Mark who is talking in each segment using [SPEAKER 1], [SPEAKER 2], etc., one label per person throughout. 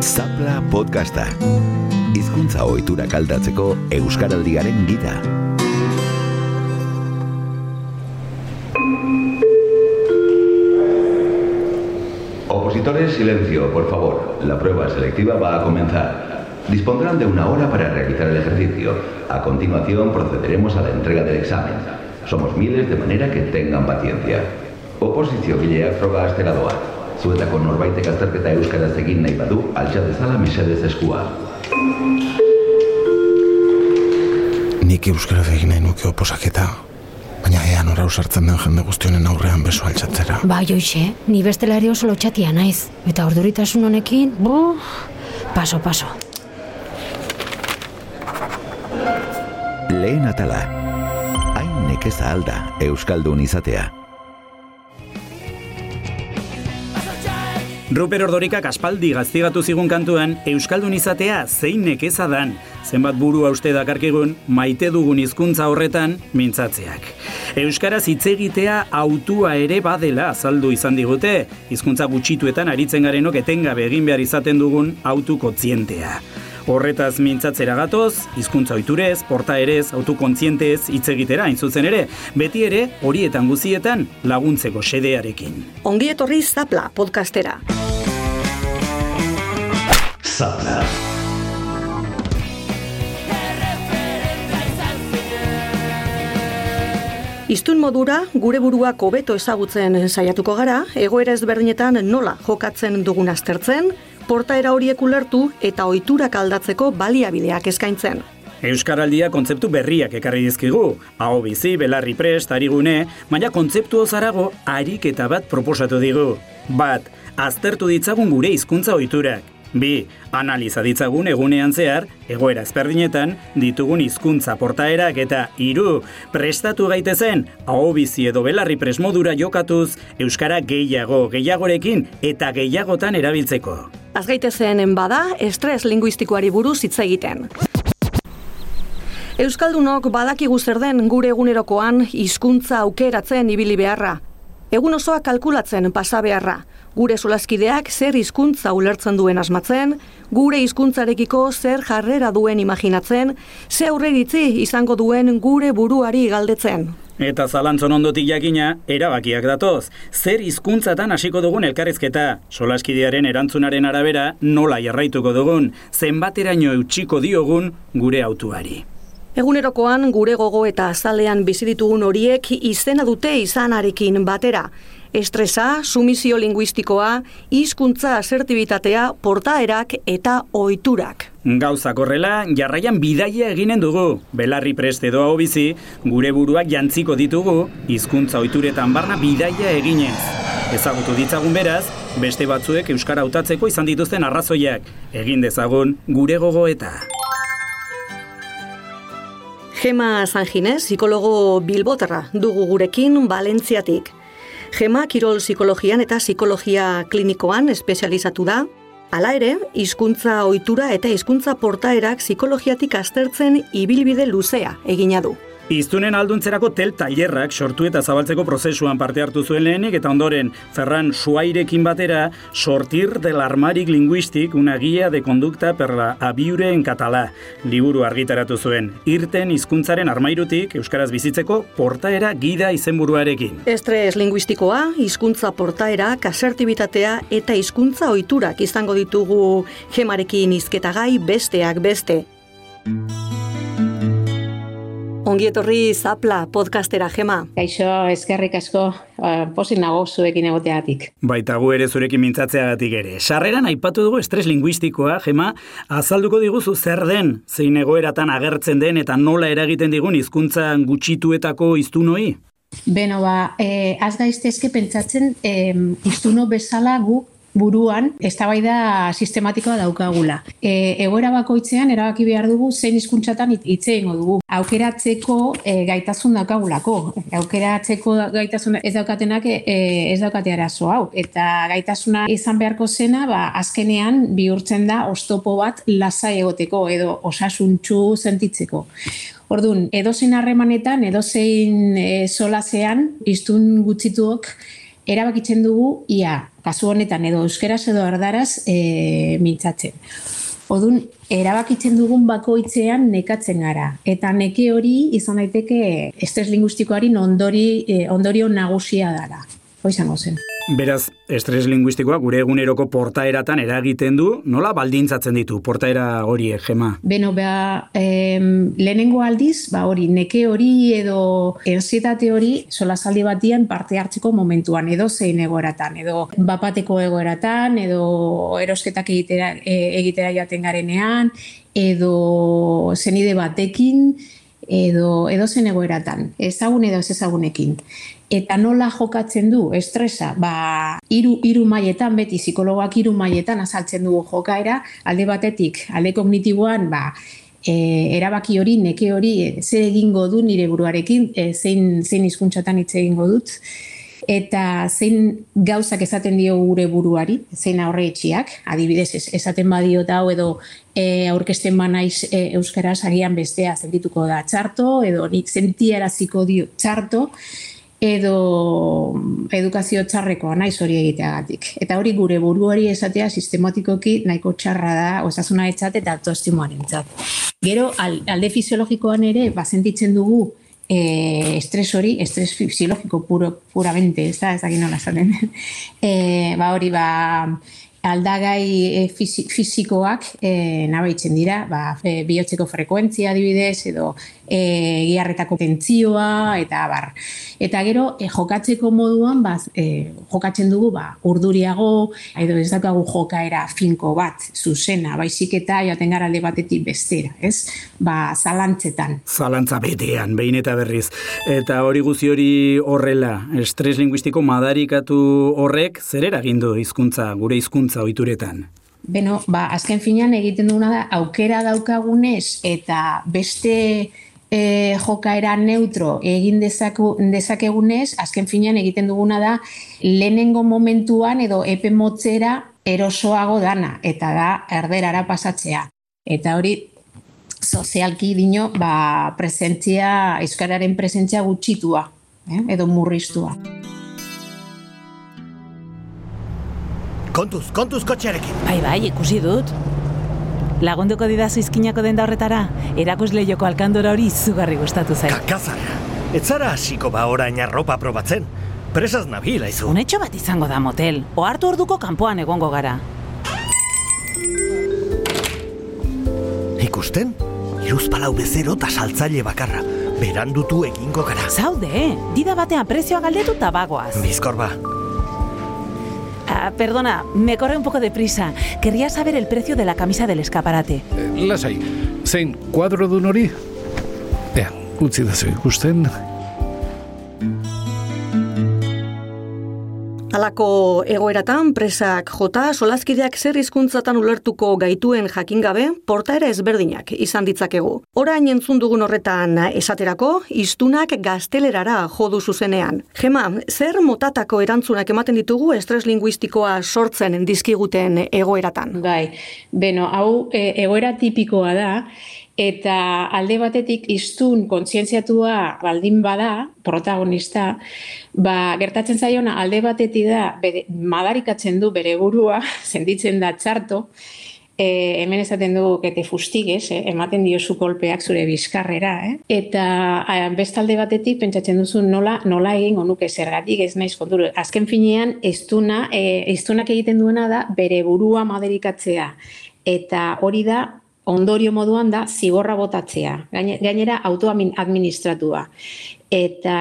[SPEAKER 1] Zapla podcasta. Hizkuntza ohiturak aldatzeko euskaraldiaren gida. Opositores, silencio, por favor. La prueba selectiva va a comenzar. Dispondrán de una hora para realizar el ejercicio. A continuación procederemos a la entrega del examen. Somos miles de manera que tengan paciencia. Oposizio gileak froga astera doa. Zuetako norbaitek azterketa euskaraz egin nahi badu, altxa dezala mesedez eskua.
[SPEAKER 2] Nik euskaraz egin nahi nuke oposaketa, baina ea nora usartzen den jende guztionen aurrean beso altxatzera.
[SPEAKER 3] Ba, joixe, ni bestela ere oso lotxatia naiz. Eta orduritasun honekin, bu, paso, paso.
[SPEAKER 1] Lehen atala. Hain nekeza alda Euskaldun izatea.
[SPEAKER 4] Ruper Ordorikak aspaldi gaztigatu zigun kantuan Euskaldun izatea zein nekeza dan. Zenbat buru hauste dakarkigun maite dugun hizkuntza horretan mintzatzeak. Euskaraz hitz egitea autua ere badela azaldu izan digute, hizkuntza gutxituetan aritzen garenok etengabe egin behar izaten dugun autu kontzientea. Horretaz mintzatzera gatoz, hizkuntza ohiturez, portaerez, autokontzientez hitz egitera hain zuzen ere, beti ere horietan guzietan laguntzeko xedearekin.
[SPEAKER 5] Ongi etorri Zapla podcastera.
[SPEAKER 1] Zapla.
[SPEAKER 5] Iztun modura, gure buruak hobeto ezagutzen saiatuko gara, egoera ezberdinetan nola jokatzen dugun aztertzen, portaera horiek ulertu eta ohiturak aldatzeko baliabideak eskaintzen.
[SPEAKER 4] Euskaraldia kontzeptu berriak ekarri dizkigu. Aho bizi, belarri prest, arigune, baina kontzeptu ozarago ariketa bat proposatu digu. Bat, aztertu ditzagun gure hizkuntza ohiturak. Bi, analiza ditzagun egunean zehar, egoera ezberdinetan, ditugun hizkuntza portaerak eta hiru prestatu gaitezen, aho bizi edo belarri presmodura jokatuz, Euskara gehiago, gehiagorekin eta gehiagotan erabiltzeko.
[SPEAKER 5] Azgaitezen bada, estres linguistikoari buruz hitz egiten. Euskaldunok badakigu zer den gure egunerokoan hizkuntza aukeratzen ibili beharra. Egun osoa kalkulatzen pasa beharra. Gure solaskideak zer hizkuntza ulertzen duen asmatzen, gure hizkuntzarekiko zer jarrera duen imaginatzen, ze aurreritzi izango duen gure buruari galdetzen.
[SPEAKER 4] Eta zalantzon ondotik jakina, erabakiak datoz. Zer hizkuntzatan hasiko dugun elkarrizketa, solaskidearen erantzunaren arabera nola jarraituko dugun, zenbateraino eutxiko diogun gure autuari.
[SPEAKER 5] Egunerokoan gure gogo eta azalean bizi ditugun horiek izena dute izanarekin batera. Estresa, sumizio linguistikoa, hizkuntza asertibitatea, portaerak eta ohiturak.
[SPEAKER 4] Gauzak horrela, jarraian bidaia eginen dugu. Belarri prest edo hau bizi, gure buruak jantziko ditugu, hizkuntza ohituretan barna bidaia eginez. Ezagutu ditzagun beraz, beste batzuek euskara hautatzeko izan dituzten arrazoiak. Egin dezagun gure gogoeta.
[SPEAKER 5] Gema Sanginez, psikologo bilbotarra dugu gurekin Valentziatik. Gema kirol psikologian eta psikologia klinikoan espezializatu da. Hala ere, hizkuntza ohitura eta hizkuntza portaerak psikologiatik aztertzen ibilbide luzea egina du.
[SPEAKER 4] Iztunen alduntzerako tel tailerrak sortu eta zabaltzeko prozesuan parte hartu zuen lehenik eta ondoren Ferran Suairekin batera Sortir del armarik linguistik una guia de conducta per la abiure en català. Liburu argitaratu zuen. Irten hizkuntzaren armairutik Euskaraz bizitzeko portaera gida izenburuarekin.
[SPEAKER 5] Estres linguistikoa, hizkuntza portaera, kasertibitatea eta hizkuntza ohiturak izango ditugu gemarekin hizketagai besteak beste. Ongi etorri Zapla podcastera Gema.
[SPEAKER 6] Kaixo, eskerrik asko, uh, pozik nago zuekin egoteagatik.
[SPEAKER 4] Baita gu ere zurekin mintzatzeagatik ere. Sarreran aipatu dugu estres linguistikoa, Gema, azalduko diguzu zer den, zein egoeratan agertzen den eta nola eragiten digun hizkuntza gutxituetako iztunoi?
[SPEAKER 6] Beno, ba, eh, az gaiztezke pentsatzen eh, iztuno bezala gu buruan eztabaida sistematikoa daukagula. E, egoera bakoitzean erabaki behar dugu zein hizkuntzatan hitz egingo dugu. Aukeratzeko e, gaitasun daukagulako. Aukeratzeko gaitasun ez daukatenak e, ez daukate arazo hau eta gaitasuna izan beharko zena, ba azkenean bihurtzen da ostopo bat lasai egoteko edo osasuntsu sentitzeko. Ordun, edozein harremanetan, edozein e, solasean, iztun gutxituok erabakitzen dugu ia kasu honetan edo euskeraz edo erdaraz e, mintzatzen. Odun, erabakitzen dugun bakoitzean nekatzen gara. Eta neke hori izan daiteke estres linguistikoari ondori, e, ondorio nagusia dara. Hoizango zen.
[SPEAKER 4] Beraz, estres linguistikoa gure eguneroko portaeratan eragiten du, nola baldintzatzen ditu portaera horiek, jema?
[SPEAKER 6] Beno, beha, em, lehenengo aldiz, ba hori, neke hori edo ensietate hori solasaldi batian parte hartzeko momentuan, edo zein egoeratan, edo bapateko egoeratan, edo erosketak egitera, e, egitera jaten garenean, edo zenide batekin, edo, edo zen egoeratan, ezagun edo ez ezagunekin eta nola jokatzen du estresa, ba, iru, iru maietan, beti psikologoak iru maietan azaltzen dugu jokaera, alde batetik, alde kognitiboan, ba, e, erabaki hori, neke hori, e, ze egingo du nire buruarekin, e, zein, zein izkuntzatan hitz egingo dut, eta zein gauzak esaten dio gure buruari, zein aurre etxiak, adibidez, esaten badio da, edo e, aurkesten banaiz e, euskaraz agian bestea zentituko da txarto, edo nik zentiaraziko dio txarto, edo edukazio txarrekoa naiz hori egiteagatik. Eta hori gure buru hori esatea sistematikoki nahiko txarra da osasuna etzat eta autoestimoan entzat. Gero alde fisiologikoan ere basentitzen dugu e, estres hori, estres fisiologiko puro, puramente, ez da, ez da gino esaten. e, ba hori, ba, aldagai e, fisikoak e, nabaitzen dira, ba, e, bihotzeko frekuentzia adibidez, edo e, giarretako tentzioa, eta bar. Eta gero, e, jokatzeko moduan, ba, e, jokatzen dugu, ba, urduriago, edo ez daukagu jokaera finko bat, zuzena, baizik eta joaten gara alde batetik bestera, ez? Ba, zalantzetan.
[SPEAKER 4] Zalantza betean, behin eta berriz. Eta hori guzi hori horrela, estres linguistiko madarikatu horrek, zer eragindu hizkuntza gure hizkuntza ohituretan?
[SPEAKER 6] Beno, ba, azken finean egiten duguna da, aukera daukagunez eta beste e, jokaera neutro egin dezaku, dezakegunez, azken finean egiten duguna da, lehenengo momentuan edo epe motzera erosoago dana, eta da erderara pasatzea. Eta hori, sozialki dino, ba, presentzia, euskararen presentzia gutxitua, eh? edo murriztua.
[SPEAKER 7] Kontuz, kontuz kotxearekin.
[SPEAKER 8] Bai, bai, ikusi dut. Lagunduko didazu izkinako denda horretara, erakusle joko alkandora hori izugarri gustatu zait.
[SPEAKER 7] Kakazara, ez zara hasiko ba orain arropa probatzen. Presaz nabil, aizu.
[SPEAKER 8] Unetxo bat izango da motel, ohartu orduko kanpoan egongo gara.
[SPEAKER 7] Ikusten? Iruz palau bezero eta saltzaile bakarra. Berandutu egingo gara.
[SPEAKER 8] Zaude, dida batean prezioa galdetu tabagoaz.
[SPEAKER 7] Bizkorba,
[SPEAKER 8] Perdona, me corre un poco de prisa. Querría saber el precio de la camisa del escaparate.
[SPEAKER 9] Eh, lasai, zein kuadro dun hori? Ea, utzi da zu ikusten.
[SPEAKER 5] Alako egoeratan presak jota solazkideak zer hizkuntzatan ulertuko gaituen jakin gabe portaera ezberdinak izan ditzakegu. Orain entzun dugun horretan esaterako hiztunak gaztelerara jodu zuzenean. Gema, zer motatako erantzunak ematen ditugu estres linguistikoa sortzen dizkiguten egoeratan?
[SPEAKER 6] Bai, beno, hau e, egoera tipikoa da, eta alde batetik iztun kontzientziatua baldin bada, protagonista, ba, gertatzen zaiona alde batetik da, bere, madarikatzen du bere burua, senditzen da txarto, e, hemen esaten dugu kete fustigues, eh, ematen diozu kolpeak zure bizkarrera, eh? eta a, bestalde batetik pentsatzen duzu nola, nola egin onuke zergatik ez naiz konturu. Azken finean, eztuna, e, eztunak egiten duena da bere burua madarikatzea, eta hori da ondorio moduan da zigorra botatzea, gainera autoadministratua. Eta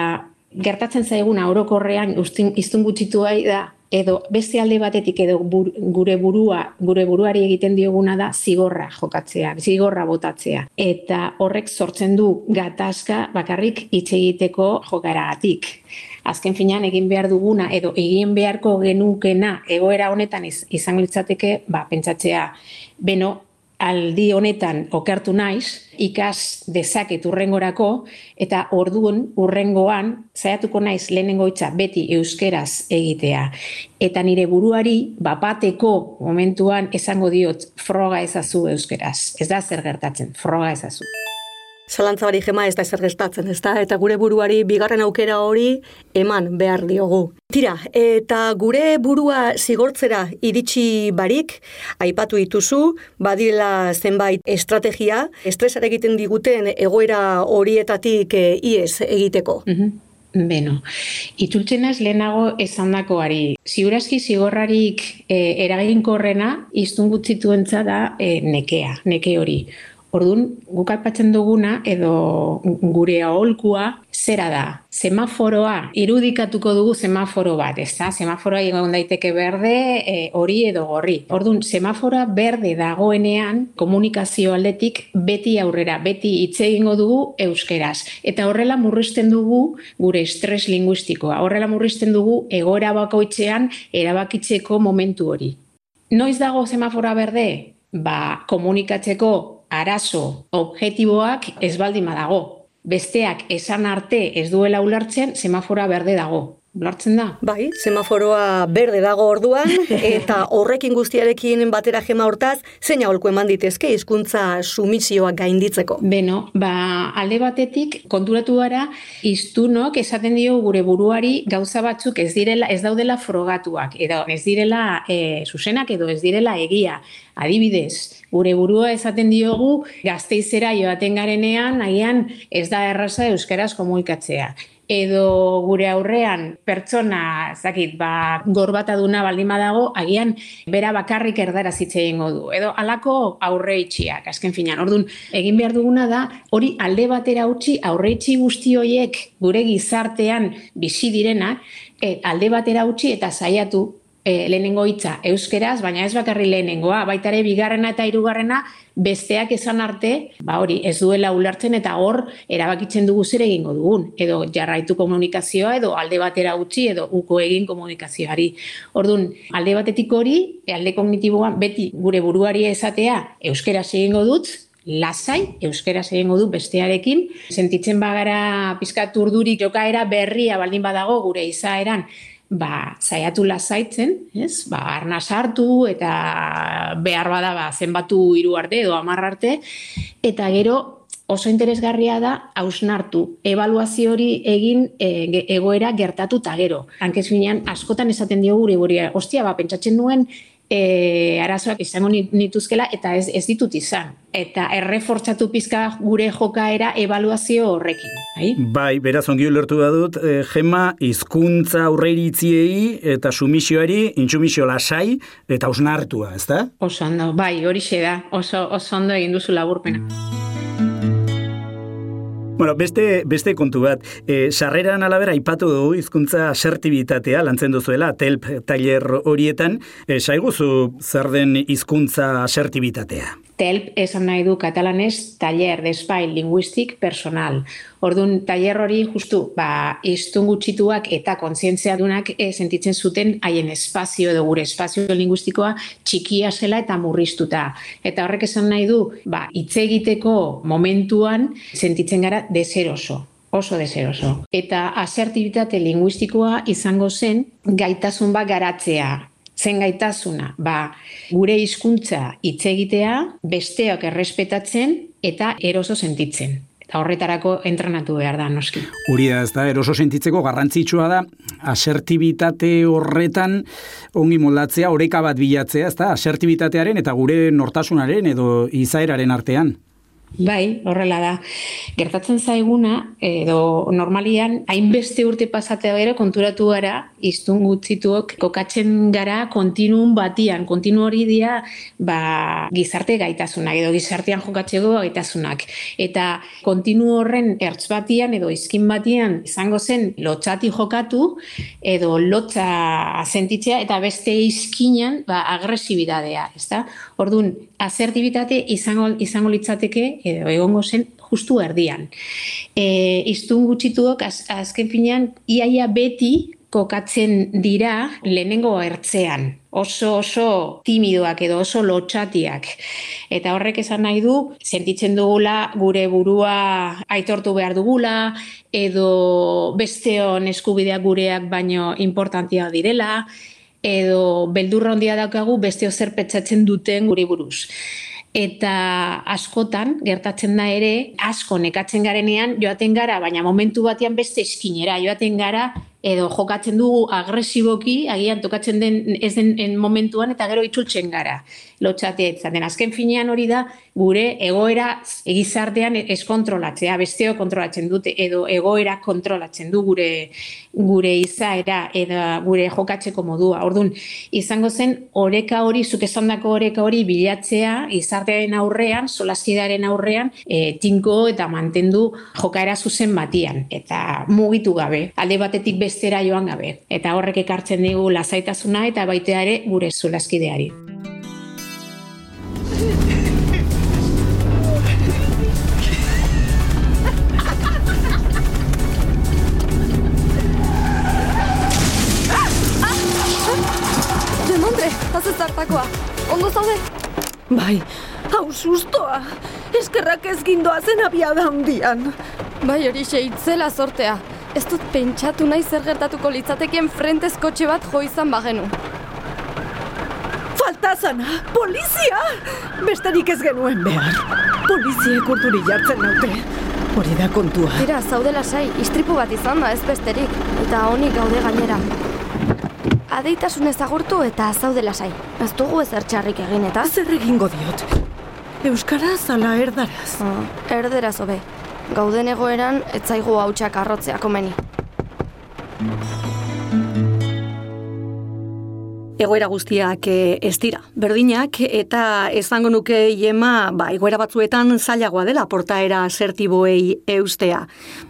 [SPEAKER 6] gertatzen zaiguna orokorrean iztun gutxitua da, edo beste alde batetik edo gure burua gure buruari egiten dioguna da zigorra jokatzea, zigorra botatzea eta horrek sortzen du gatazka bakarrik hitz egiteko jokaragatik. Azken finean egin behar duguna edo egin beharko genukena egoera honetan izango litzateke, ba pentsatzea beno aldi honetan okertu naiz, ikas dezaket urrengorako, eta orduan urrengoan, zaiatuko naiz lehenengo itza beti euskeraz egitea. Eta nire buruari, bapateko momentuan esango diot froga ezazu euskeraz. Ez da zer gertatzen, froga ezazu.
[SPEAKER 5] Zalantzabari jema ez da ezer gestatzen, ez da? Eta gure buruari bigarren aukera hori eman behar diogu. Tira, eta gure burua zigortzera iritsi barik, aipatu dituzu, badila zenbait estrategia, estresare egiten diguten egoera horietatik e, iez egiteko.
[SPEAKER 6] Mhm. Beno, itzultzen ez lehenago esandakoari. Ziurazki zigorrarik e, eraginkorrena iztun gutzituentza da e, nekea, neke hori. Orduan, guk alpatzen duguna edo gure aholkua zera da. Semaforoa, irudikatuko dugu semaforo bat, ez da? Semaforoa egon daiteke berde, e, hori edo gorri. Orduan, semaforoa berde dagoenean komunikazio aldetik beti aurrera, beti hitz egingo dugu euskeraz. Eta horrela murrizten dugu gure estres linguistikoa. Horrela murrizten dugu egoera bakoitzean erabakitzeko momentu hori. Noiz dago semafora berde? Ba, komunikatzeko arazo objektiboak ez baldin badago. Besteak esan arte ez duela ulertzen, semafora berde dago. Ulertzen da?
[SPEAKER 5] Bai, semaforoa berde dago orduan, eta horrekin guztiarekin batera jema hortaz, zein aholku eman ditezke hizkuntza sumisioak gainditzeko?
[SPEAKER 6] Beno, ba, alde batetik konturatu gara, iztunok esaten dio gure buruari gauza batzuk ez direla, ez daudela frogatuak, edo ez direla e, zuzenak edo ez direla egia. Adibidez, gure burua esaten diogu gazteizera joaten garenean, agian ez da erraza euskaraz komunikatzea edo gure aurrean pertsona, zakit, ba, gorbataduna baldin badago, agian bera bakarrik erdara zitze egingo du. Edo alako aurre itxiak, azken finan. Orduan, egin behar duguna da, hori alde batera utzi aurre itxi guzti horiek gure gizartean bizi direna, e, alde batera utzi eta saiatu e, lehenengo hitza euskeraz, baina ez bakarri lehenengoa, baita ere bigarrena eta hirugarrena besteak esan arte, ba hori, ez duela ulertzen eta hor erabakitzen dugu zer egingo dugun, edo jarraitu komunikazioa edo alde batera utzi edo uko egin komunikazioari. Ordun, alde batetik hori, alde kognitiboan beti gure buruari esatea euskeraz egingo dut, lasai, euskera egingo du bestearekin, sentitzen bagara pizkat urdurik jokaera berria baldin badago gure izaeran, ba, saiatu lasaitzen, ez? Ba, arna sartu eta behar bada ba, zenbatu hiru arte edo hamar arte eta gero oso interesgarria da hausnartu, evaluazio hori egin e, egoera gertatu ta gero. Hankez askotan esaten dio gure gure, ostia, ba, pentsatzen nuen e, arazoak izango nituzkela eta ez, ez ditut izan. Eta errefortzatu pizka gure jokaera evaluazio horrekin. Bai,
[SPEAKER 4] bai beraz ongi ulertu da dut, e, gema hizkuntza aurreiritziei eta sumisioari, intsumisio lasai eta osnartua, ez da?
[SPEAKER 6] Oso ondo, bai, hori da, oso, oso ondo egin duzu laburpena.
[SPEAKER 4] Bueno, beste, beste kontu bat, e, sarreran alabera ipatu dugu hizkuntza asertibitatea lantzen duzuela, telp tailer horietan, e, saiguzu zer den hizkuntza asertibitatea?
[SPEAKER 6] TELP esan nahi du katalanez taller de espai linguistik personal. Orduan, taller hori justu, ba, iztun gutxituak eta kontzientzia dunak e, sentitzen zuten haien espazio edo gure espazio linguistikoa txikia zela eta murriztuta. Eta horrek esan nahi du, ba, hitz egiteko momentuan sentitzen gara deseroso oso deseroso. Eta asertibitate linguistikoa izango zen gaitasun bat garatzea, zen gaitasuna, ba, gure hizkuntza hitz egitea, besteak errespetatzen eta eroso sentitzen. Eta horretarako entrenatu behar da, noski.
[SPEAKER 4] Uri da, ez da, eroso sentitzeko garrantzitsua da, asertibitate horretan ongi moldatzea, oreka bat bilatzea, ez da, asertibitatearen eta gure nortasunaren edo izaeraren artean.
[SPEAKER 6] Bai, horrela da. Gertatzen zaiguna, edo normalian, hainbeste urte pasatea gero konturatu gara, iztun gutzituok, kokatzen gara kontinuum batian, kontinu hori dia ba, gizarte gaitasunak, edo gizartean jokatzeko gaitasunak. Eta kontinu horren ertz batian, edo izkin batian, izango zen lotxati jokatu, edo lotza sentitzea, eta beste izkinan ba, agresibidadea. Ezta? Orduan, asertibitate izango, izango litzateke, edo egongo zen justu erdian. E, iztun gutxituok az, azken finean iaia beti kokatzen dira lehenengo ertzean. Oso oso timidoak edo oso lotxatiak. Eta horrek esan nahi du, sentitzen dugula gure burua aitortu behar dugula, edo besteon eskubideak gureak baino importantia direla, edo beldurra hondia daukagu beste zer petzatzen duten guri buruz. Eta askotan gertatzen da ere asko nekatzen garenean joaten gara, baina momentu batean beste eskinera joaten gara edo jokatzen dugu agresiboki, agian tokatzen den ez den en momentuan eta gero itzultzen gara. Lotxatea izaten. Azken finean hori da gure egoera egizartean eskontrolatzea, besteo kontrolatzen dute edo egoera kontrolatzen du gure gure izaera edo gure jokatzeko modua. Ordun izango zen oreka hori zuk esandako oreka hori bilatzea izartearen aurrean, solaskidaren aurrean, e, tinko eta mantendu jokaera zuzen batian eta mugitu gabe. Alde batetik bestera joan gabe. Eta horrek ekartzen digu lasaitasuna eta baita ere gure zulaskideari.
[SPEAKER 10] Zartakoa. Ondo zaude?
[SPEAKER 5] Bai, hau sustoa. Eskerrak ez gindoa zen abiada handian.
[SPEAKER 10] Bai hori itzela sortea. Ez dut pentsatu nahi zer gertatuko litzatekeen frentez kotxe bat jo izan bagenu.
[SPEAKER 5] Falta zana, polizia! Besterik ez genuen behar. Poliziek urduri jartzen naute. Hori da kontua.
[SPEAKER 10] Tira, zaude lasai, istripu bat izan da ez besterik. Eta honik gaude gainera. Adeitasun ezagurtu eta zaude lasai. Ez dugu ezer txarrik egin eta...
[SPEAKER 5] Zer egingo diot. Euskaraz ala erdaraz.
[SPEAKER 10] Ah, erderaz hobe. Gauden egoeran, etzaigu hautsak arrotzea komeni.
[SPEAKER 5] Egoera guztiak eh, ez dira, berdinak, eta esango nuke jema, ba, egoera batzuetan zailagoa dela portaera asertiboei eustea.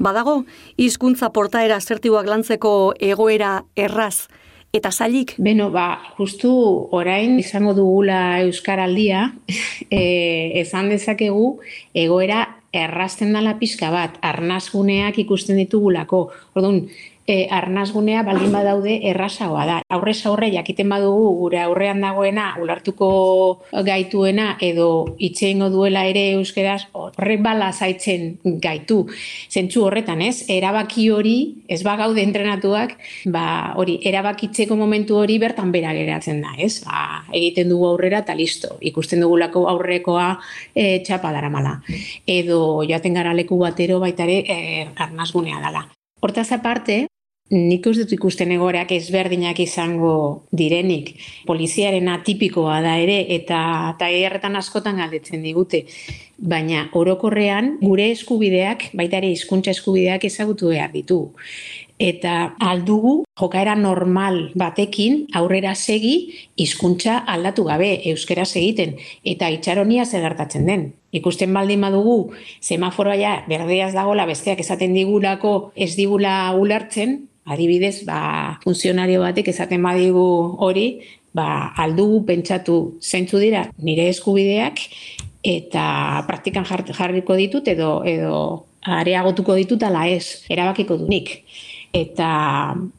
[SPEAKER 5] Badago, hizkuntza portaera asertiboak lantzeko egoera erraz, eta zailik?
[SPEAKER 6] Beno, ba, justu orain izango dugula Euskaraldia, e, esan dezakegu egoera errasten dala pixka bat, arnazguneak ikusten ditugulako. Orduan, e, arnazgunea baldin badaude errazagoa da. Aurrez aurre jakiten badugu gure aurrean dagoena ulartuko gaituena edo itxeingo duela ere euskeraz horrek bala zaitzen gaitu. Zentzu horretan, ez? Erabaki hori, ez bagaude entrenatuak, ba, hori, erabakitzeko momentu hori bertan bera geratzen da, ez? Ba, egiten dugu aurrera eta listo. Ikusten dugulako aurrekoa e, txapa daramala. Edo joaten gara leku batero baitare e, arnazgunea dala. Hortaz aparte, Nik uste dut ikusten egoreak ezberdinak izango direnik. Poliziaren atipikoa da ere eta eta erretan askotan galdetzen digute. Baina orokorrean gure eskubideak, baita ere hizkuntza eskubideak ezagutu behar ditu. Eta aldugu jokaera normal batekin aurrera segi hizkuntza aldatu gabe euskeraz egiten eta itxaronia zegartatzen den. Ikusten baldin badugu semaforoa ja berdeaz dagola besteak esaten digulako ez digula ulertzen, adibidez, ba, funtzionario batek esaten badigu hori, ba, aldugu pentsatu zeintzu dira nire eskubideak eta praktikan jarriko ditut edo edo areagotuko ditut ala ez, erabakiko du nik. Eta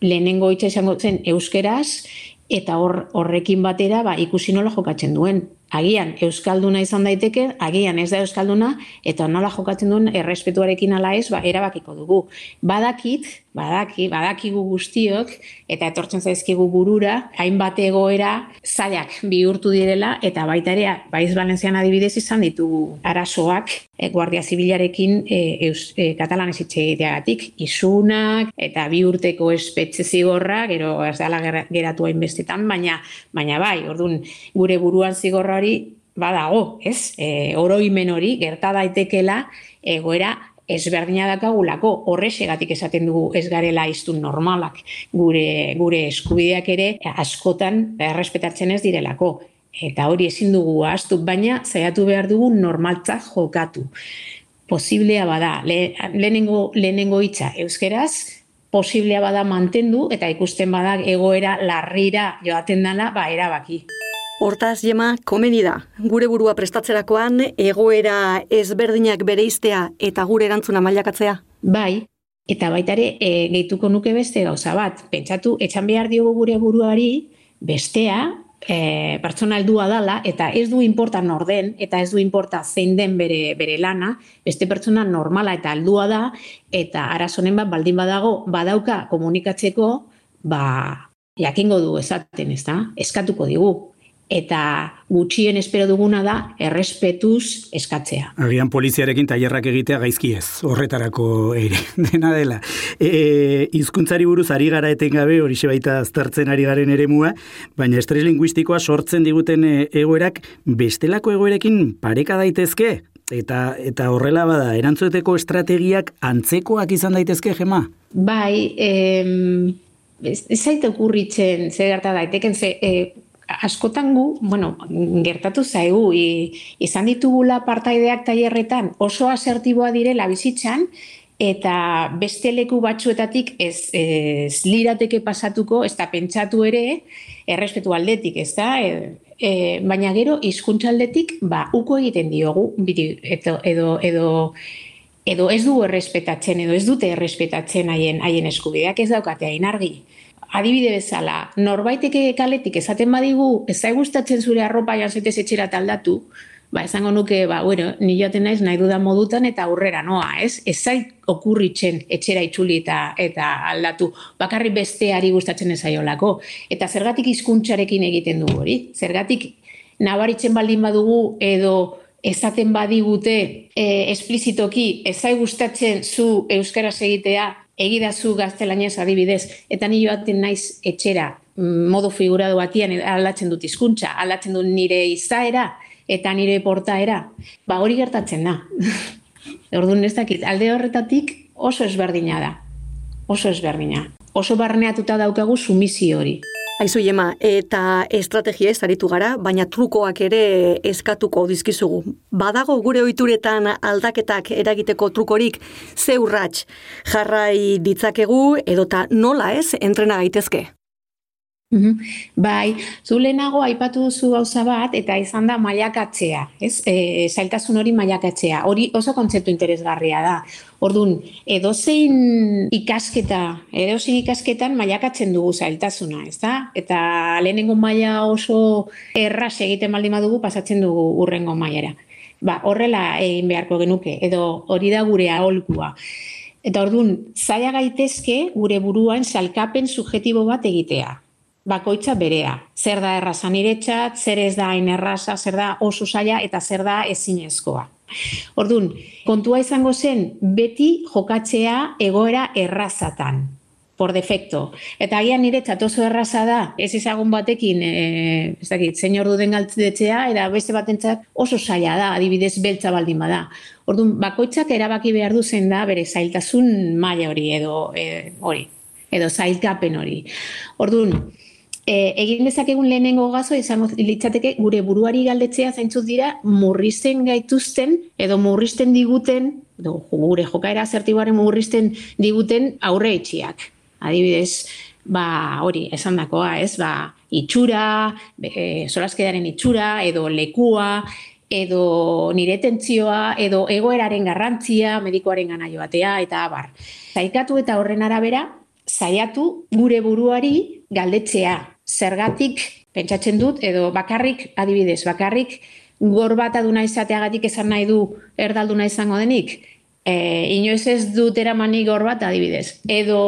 [SPEAKER 6] lehenengo hitza izango zen euskeraz eta hor, horrekin batera ba, ikusi nola jokatzen duen agian euskalduna izan daiteke, agian ez da euskalduna, eta nola jokatzen duen errespetuarekin ala ez, ba, erabakiko dugu. Badakit, badaki, badakigu guztiok, eta etortzen zaizkigu burura, hainbat egoera zailak bihurtu direla, eta baita ere, baiz Valentzian adibidez izan ditugu arazoak, e, Guardia Zibilarekin e, eus, e, katalan egiteagatik, izunak, eta bi urteko espetxe zigorra, gero ez dela geratu hainbestetan, baina, baina bai, orduan, gure buruan zigorra hori badago, ez? E, oroimen hori gerta daitekela egoera ezberdina dakagulako horrexegatik esaten dugu ez garela iztun normalak. Gure gure eskubideak ere askotan errespetatzen ez direlako. Eta hori ezin dugu ahaztu baina saiatu behar dugu normaltzat jokatu. Posiblea bada le, lehenengo lehenengo hitza euskeraz posiblea bada mantendu eta ikusten bada egoera larrira joaten dela ba erabaki
[SPEAKER 5] Hortaz, Jema, komeni da. Gure burua prestatzerakoan, egoera ezberdinak bereiztea eta gure erantzuna mailakatzea?
[SPEAKER 6] Bai, eta baita ere, e, gehituko nuke beste gauza bat. Pentsatu, etxan behar diogu gure buruari, bestea, e, pertsona heldua dala, eta ez du importa norden, eta ez du importa zein den bere, bere lana, beste pertsona normala eta heldua da, eta arazonen bat baldin badago, badauka komunikatzeko, ba, jakingo du esaten, ez da? Eskatuko digu eta gutxien espero duguna da errespetuz eskatzea.
[SPEAKER 4] Agian poliziarekin tailerrak egitea gaizki ez, horretarako ere, dena dela. E, izkuntzari buruz ari gara etengabe, hori baita aztertzen ari garen eremua, baina estres linguistikoa sortzen diguten e, egoerak bestelako egoerekin pareka daitezke, eta eta horrela bada, erantzuteko estrategiak antzekoak izan daitezke, Gema?
[SPEAKER 6] Bai, em, ez, ez zaite okurritzen, zer gerta daiteken, ze, e, askotan gu, bueno, gertatu zaigu, i, izan ditugula partaideak tailerretan oso asertiboa direla bizitzan, eta beste leku batzuetatik ez, ez lirateke pasatuko, ez da pentsatu ere, errespetu aldetik, ez da, e, e, baina gero hizkuntzaldetik ba, uko egiten diogu, edo, edo, edo, edo ez du errespetatzen, edo ez dute errespetatzen haien, haien eskubideak ez daukate hain argi adibide bezala, norbaiteke kaletik esaten badigu, ez zai gustatzen zure arropa janzetez etxera taldatu, ba, esango nuke, ba, bueno, ni joaten naiz nahi dudan modutan eta aurrera noa, ez? Ez zai okurritzen etxera itzuli eta, eta aldatu, bakarri besteari gustatzen ez zaiolako. Eta zergatik hizkuntzarekin egiten dugu hori? Zergatik nabaritzen baldin badugu edo esaten badigute e, esplizitoki ez zai gustatzen zu euskaraz egitea egidazu gaztelanez adibidez, eta ni joaten naiz etxera mm, modu figurado batian aldatzen dut hizkuntza, aldatzen dut nire izaera eta nire portaera, ba hori gertatzen da. Orduan ez dakit, alde horretatik oso ezberdina da. Oso ezberdina. Oso barneatuta daukagu sumizio hori.
[SPEAKER 5] Aizu jema, eta estrategia ez aritu gara, baina trukoak ere eskatuko dizkizugu. Badago gure ohituretan aldaketak eragiteko trukorik, ze urrats jarrai ditzakegu edota nola ez entrena gaitezke?
[SPEAKER 6] Mhm. Bai, zu lehenago aipatu duzu gauza bat eta izan da mailakatzea, ez? E, zailtasun hori mailakatzea. Hori oso kontzeptu interesgarria da. Ordun, edozein ikasketa, edozein ikasketan mailakatzen dugu zailtasuna, ez da? Eta lehenengo maila oso erraz egiten baldin badugu pasatzen dugu urrengo mailara. Ba, horrela egin beharko genuke edo hori da gure aholkua. Eta ordun, zaila gaitezke gure buruan salkapen subjetibo bat egitea bakoitza berea. Zer da erraza niretzat, zer ez da hain erraza, zer da oso zaila eta zer da ezinezkoa. Ordun, kontua izango zen beti jokatzea egoera errazatan por defecto. Eta agian niretzat oso erraza da, ez ezagun batekin, e, ez dakit, zein ordu den galtzetzea, eta beste batentzat oso zaila da, adibidez beltza baldin bada. Orduan, bakoitzak erabaki behar du zen da, bere zailtasun maila hori, edo e, hori, edo zailkapen hori. Orduan, e, egin dezakegun lehenengo gazo izango litzateke gure buruari galdetzea zaintzut dira murrizten gaituzten edo murrizten diguten edo gure jokaera asertiboaren murrizten diguten aurre etxiak. Adibidez, ba, hori, esan dakoa, ez, ba, itxura, e, solaskedaren itxura, edo lekua, edo nire tentzioa, edo egoeraren garrantzia, medikoaren gana joatea, eta bar. Zaikatu eta horren arabera, zaiatu gure buruari galdetzea, zergatik pentsatzen dut edo bakarrik adibidez bakarrik gor bat aduna izateagatik esan nahi du erdalduna izango denik e, inoiz ez dut eramani gor bat adibidez. Edo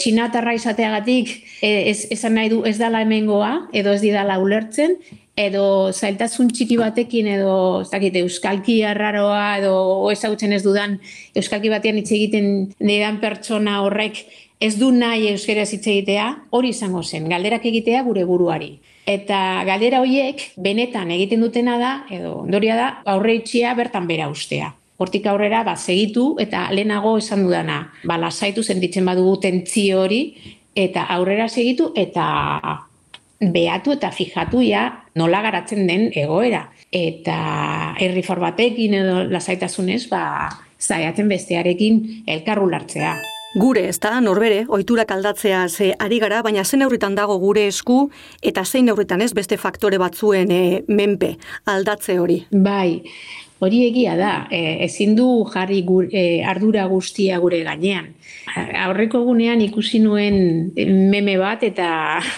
[SPEAKER 6] txinatarra izateagatik e, ez, esan nahi du ez dala hemengoa edo ez didala ulertzen edo zailtasun txiki batekin edo ez dakit, euskalki arraroa edo ezagutzen ez dudan euskalki batean hitz egiten nidan pertsona horrek ez du nahi euskera hitz egitea, hori izango zen, galderak egitea gure buruari. Eta galdera horiek benetan egiten dutena da, edo ondoria da, aurre itxia bertan bera ustea. Hortik aurrera, ba, segitu eta lehenago esan dudana, ba, lasaitu sentitzen badugu tentzio hori, eta aurrera segitu eta behatu eta fijatu ja nola garatzen den egoera. Eta herri batekin edo lasaitasunez, ba, zaiatzen bestearekin elkarrulartzea.
[SPEAKER 5] Gure, ez da, norbere, oiturak aldatzea ze ari gara, baina zen aurritan dago gure esku, eta zein aurritan ez beste faktore batzuen e, menpe aldatze hori.
[SPEAKER 6] Bai, hori egia da, e, ezin du jarri e, ardura guztia gure gainean. Aurreko egunean ikusi nuen meme bat, eta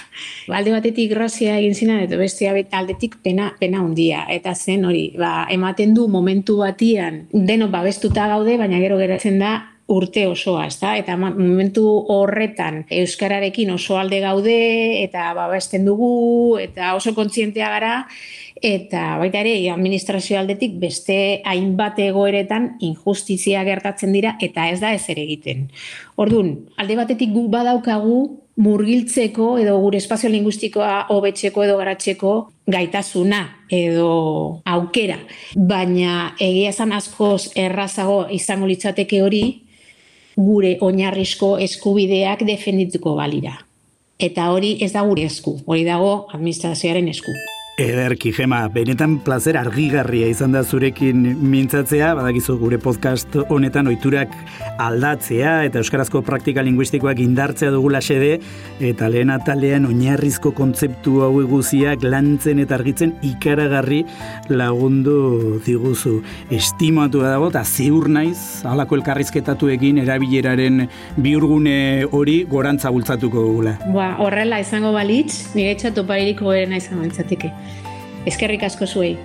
[SPEAKER 6] alde batetik grazia egin zinan, eta beste aldetik pena, pena undia. Eta zen hori, ba, ematen du momentu batian, deno babestuta gaude, baina gero geratzen da, urte osoa, ezta? Eta momentu horretan euskararekin oso alde gaude eta babesten dugu eta oso kontzientea gara eta baita ere administrazio aldetik beste hainbat egoeretan injustizia gertatzen dira eta ez da ez ere egiten. Ordun, alde batetik guk badaukagu murgiltzeko edo gure espazio linguistikoa hobetzeko edo garatzeko gaitasuna edo aukera. Baina egia esan askoz errazago izango litzateke hori gure oinarrizko eskubideak defendituko balira. Eta hori ez da gure esku, hori dago administrazioaren esku.
[SPEAKER 4] Ederki, Gema, benetan plazer argigarria izan da zurekin mintzatzea, badakizu gure podcast honetan oiturak aldatzea eta euskarazko praktika linguistikoak indartzea dugula xede, eta lehen atalean oinarrizko kontzeptu hau eguziak lantzen eta argitzen ikaragarri lagundu diguzu. Estimatu dago eta ziur naiz, halako elkarrizketatu egin erabileraren biurgune hori gorantza bultzatuko dugula.
[SPEAKER 6] Ba, horrela izango balitz, nire txatu paririk goberena izango bintzatike. Eskerrik asko zuei.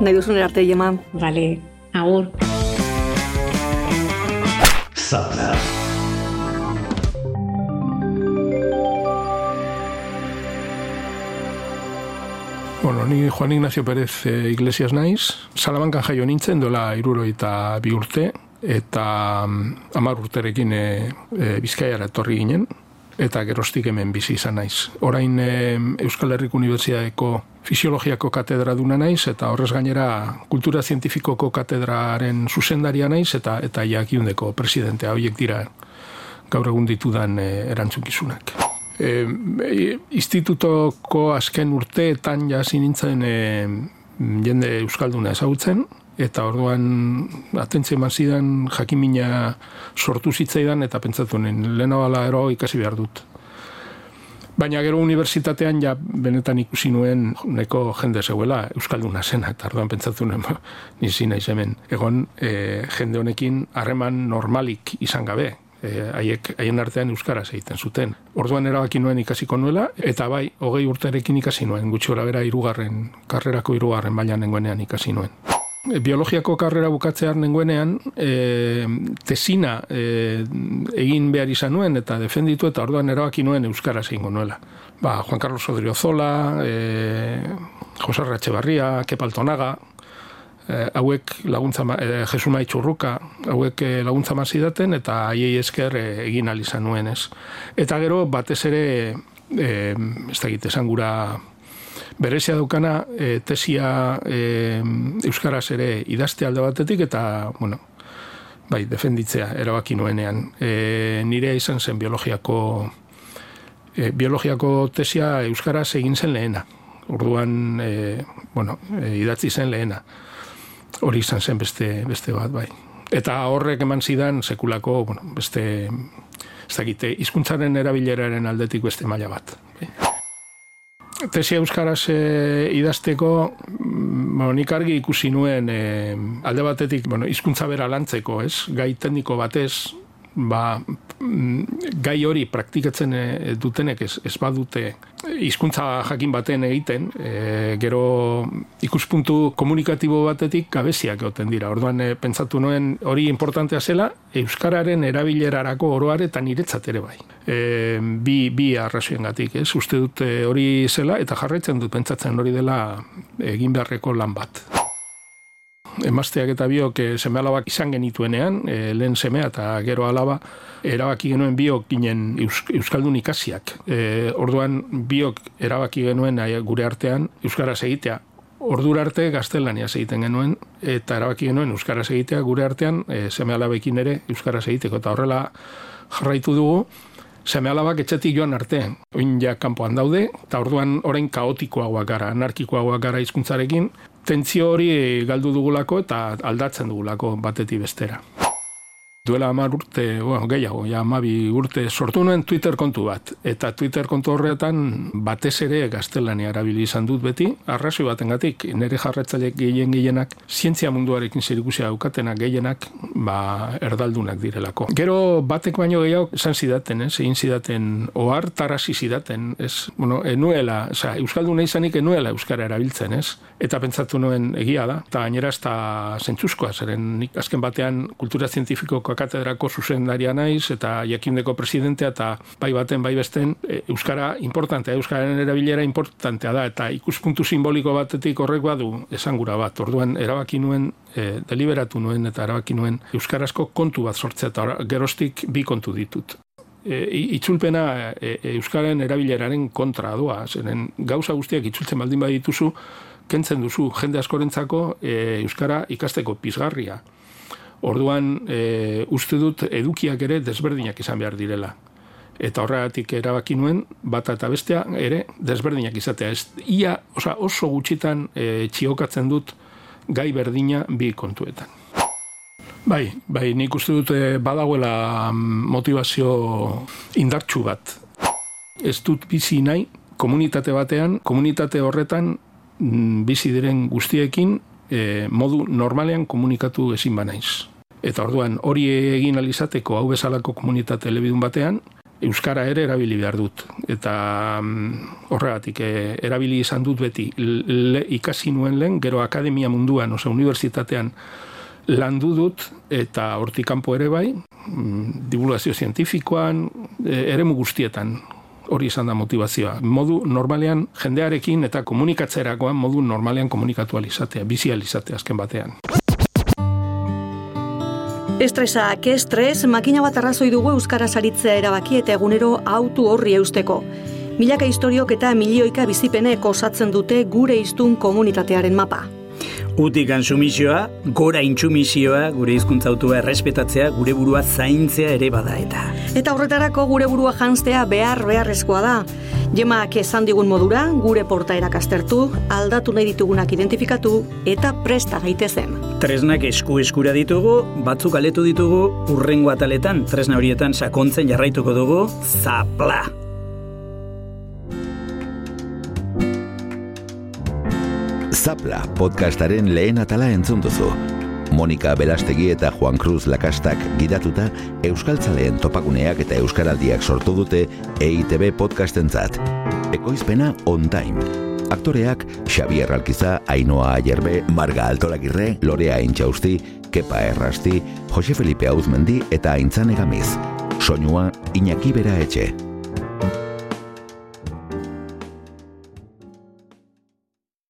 [SPEAKER 5] Nahi duzun arte jema.
[SPEAKER 6] Vale, agur.
[SPEAKER 1] Zapla.
[SPEAKER 11] Bueno, ni Juan Ignacio Pérez e, Iglesias naiz, Salamankan jaio nintzen dola iruro eta bi urte, eta mm, amar urterekin e, e, bizkaiara etorri ginen, eta gerostik hemen bizi izan naiz. Orain e, Euskal Herriko Unibertsitateko fisiologiako katedra duna naiz, eta horrez gainera kultura zientifikoko katedraren zuzendaria naiz, eta eta jakiundeko presidentea horiek dira gaur egun ditudan e, erantzukizunak. E, institutoko azken urteetan jasi nintzen e, jende Euskalduna ezagutzen, eta orduan atentzia eman zidan jakimina sortu zitzaidan eta pentsatu nien, lehenabala ero ikasi behar dut. Baina gero unibertsitatean ja benetan ikusi nuen neko jende zeuela Euskalduna zena, eta orduan pentsatu nuen nizi naiz hemen. Egon e, jende honekin harreman normalik izan gabe, e, haiek haien artean euskaraz egiten zuten. Orduan erabaki nuen ikasiko nuela eta bai, hogei urterekin ikasi nuen, gutxi bera irugarren, karrerako irugarren bailan nengoenean ikasi nuen. E, biologiako karrera bukatzear nengoenean, e, tesina e, egin behar izan nuen eta defenditu eta orduan erabaki nuen euskaraz egingo nuela. Ba, Juan Carlos Odriozola, e, Jose Ratxebarria, Kepaltonaga, eh, hauek laguntza eh, Jesuma Itxurruka hauek eh, laguntza mazidaten eta haiei esker eh, egin al izan nuen ez. Eta gero batez ere eh, ez da esan gura berezia dukana eh, tesia eh, Euskaraz ere idazte alde batetik eta bueno, bai, defenditzea erabaki nuenean. E, nire izan zen biologiako e, biologiako tesia Euskaraz egin zen lehena. Orduan, e, bueno, e, idatzi zen lehena hori izan zen beste, beste bat, bai. Eta horrek eman zidan sekulako, bueno, beste, ez dakite, izkuntzaren erabileraren aldetik beste maila bat. Bai. Tesia Euskaraz e, idazteko, mm, bueno, nik argi ikusi nuen e, alde batetik, bueno, izkuntza bera lantzeko, ez? Gai tekniko batez, ba, gai hori praktikatzen e, dutenek ez, ez badute hizkuntza jakin baten egiten, e, gero ikuspuntu komunikatibo batetik gabeziak goten dira. Orduan e, pentsatu noen hori importantea zela, Euskararen erabilerarako oroare eta niretzat ere bai. E, bi, bi arrazioen gatik, ez? Uste dute hori zela eta jarraitzen dut pentsatzen hori dela egin beharreko lan bat emazteak eta biok e, seme alabak izan genituenean, e, lehen semea eta gero alaba, erabaki genuen biok ginen Euskaldun ikasiak. E, orduan biok erabaki genuen gure artean Euskaraz egitea. Ordura arte gaztelania egiten genuen eta erabaki genuen Euskaraz egitea gure artean e, seme alabekin ere Euskaraz egiteko. Eta horrela jarraitu dugu, seme alabak etxetik joan artean. Oin ja kanpoan daude, eta orduan orain kaotikoagoak gara, anarkikoagoak gara hizkuntzarekin, tentzio hori galdu dugulako eta aldatzen dugulako batetik bestera duela amar urte, bueno, gehiago, ja amabi urte, sortu nuen Twitter kontu bat. Eta Twitter kontu horretan batez ere gaztelania erabili izan dut beti, arrazoi batengatik nire jarretzaileek gehien gehienak, zientzia munduarekin zerikusia daukatenak gehienak, ba, erdaldunak direlako. Gero batek baino gehiago esan zidaten, ez, egin zidaten, ohar tarasi zidaten, ez, bueno, enuela, oza, Euskaldun izanik enuela Euskara erabiltzen, ez, eta pentsatu nuen egia da, eta gainera ez da zentzuzkoa, zeren azken batean kultura zientifikoko katedrako zuzendaria naiz eta jakindeko presidentea eta bai baten bai besten e, euskara importantea, euskararen erabilera importantea da eta ikuspuntu simboliko batetik horrek badu esangura bat. Orduan erabaki nuen e, deliberatu nuen eta erabaki nuen euskarazko kontu bat sortzea eta gerostik bi kontu ditut. E, itzulpena e, e, euskaren erabileraren kontra doa, zeren gauza guztiak itzultzen baldin badituzu, kentzen duzu jende askorentzako e, euskara ikasteko pizgarria. Orduan, e, uste dut edukiak ere desberdinak izan behar direla. Eta horregatik erabaki nuen, bata eta bestea ere desberdinak izatea. Ez, ia osa, oso gutxitan e, txiokatzen dut gai berdina bi kontuetan. Bai, bai, nik uste dut e, badagoela motivazio indartsu bat. Ez dut bizi nahi, komunitate batean, komunitate horretan mm, bizi diren guztiekin e, modu normalean komunikatu ezin banaiz. Eta orduan hori egin alizateko hau bezalako komunitate elebidun batean, Euskara ere erabili behar dut. Eta mm, horregatik e, erabili izan dut beti le, ikasi nuen lehen, gero akademia munduan, oza, unibertsitatean landu dut, eta hortik kanpo ere bai, mm, divulgazio zientifikoan, e, ere guztietan hori izan da motivazioa. Modu normalean jendearekin eta komunikatzerakoan modu normalean komunikatu alizatea, bizi alizatea azken batean.
[SPEAKER 5] Estresa, ke estres, makina bat arrazoi dugu Euskara saritzea erabaki eta egunero autu horri eusteko. Milaka historiok eta milioika bizipenek osatzen dute gure iztun komunitatearen mapa.
[SPEAKER 4] Utikan sumisioa, gora intsumisioa, gure hizkuntza autua errespetatzea, gure burua zaintzea ere bada eta.
[SPEAKER 5] Eta horretarako gure burua janztea behar beharrezkoa da. Jemak esan digun modura, gure portaerak aztertu, aldatu nahi ditugunak identifikatu eta presta gaitezen.
[SPEAKER 4] Tresnak esku eskura ditugu, batzuk aletu ditugu, urrengo ataletan, tresna horietan sakontzen jarraituko dugu, zapla!
[SPEAKER 1] Zapla podcastaren lehen atala entzun duzu. Monika Belastegi eta Juan Cruz Lakastak gidatuta Euskaltzaleen topaguneak eta Euskaraldiak sortu dute EITB podcastentzat. Ekoizpena on time. Aktoreak Xavier Alkiza, Ainoa Ayerbe, Marga Altolagirre, Lorea Intxausti, Kepa Errasti, Jose Felipe Auzmendi eta Aintzane Gamiz. Soinua Iñaki Bera Etxe.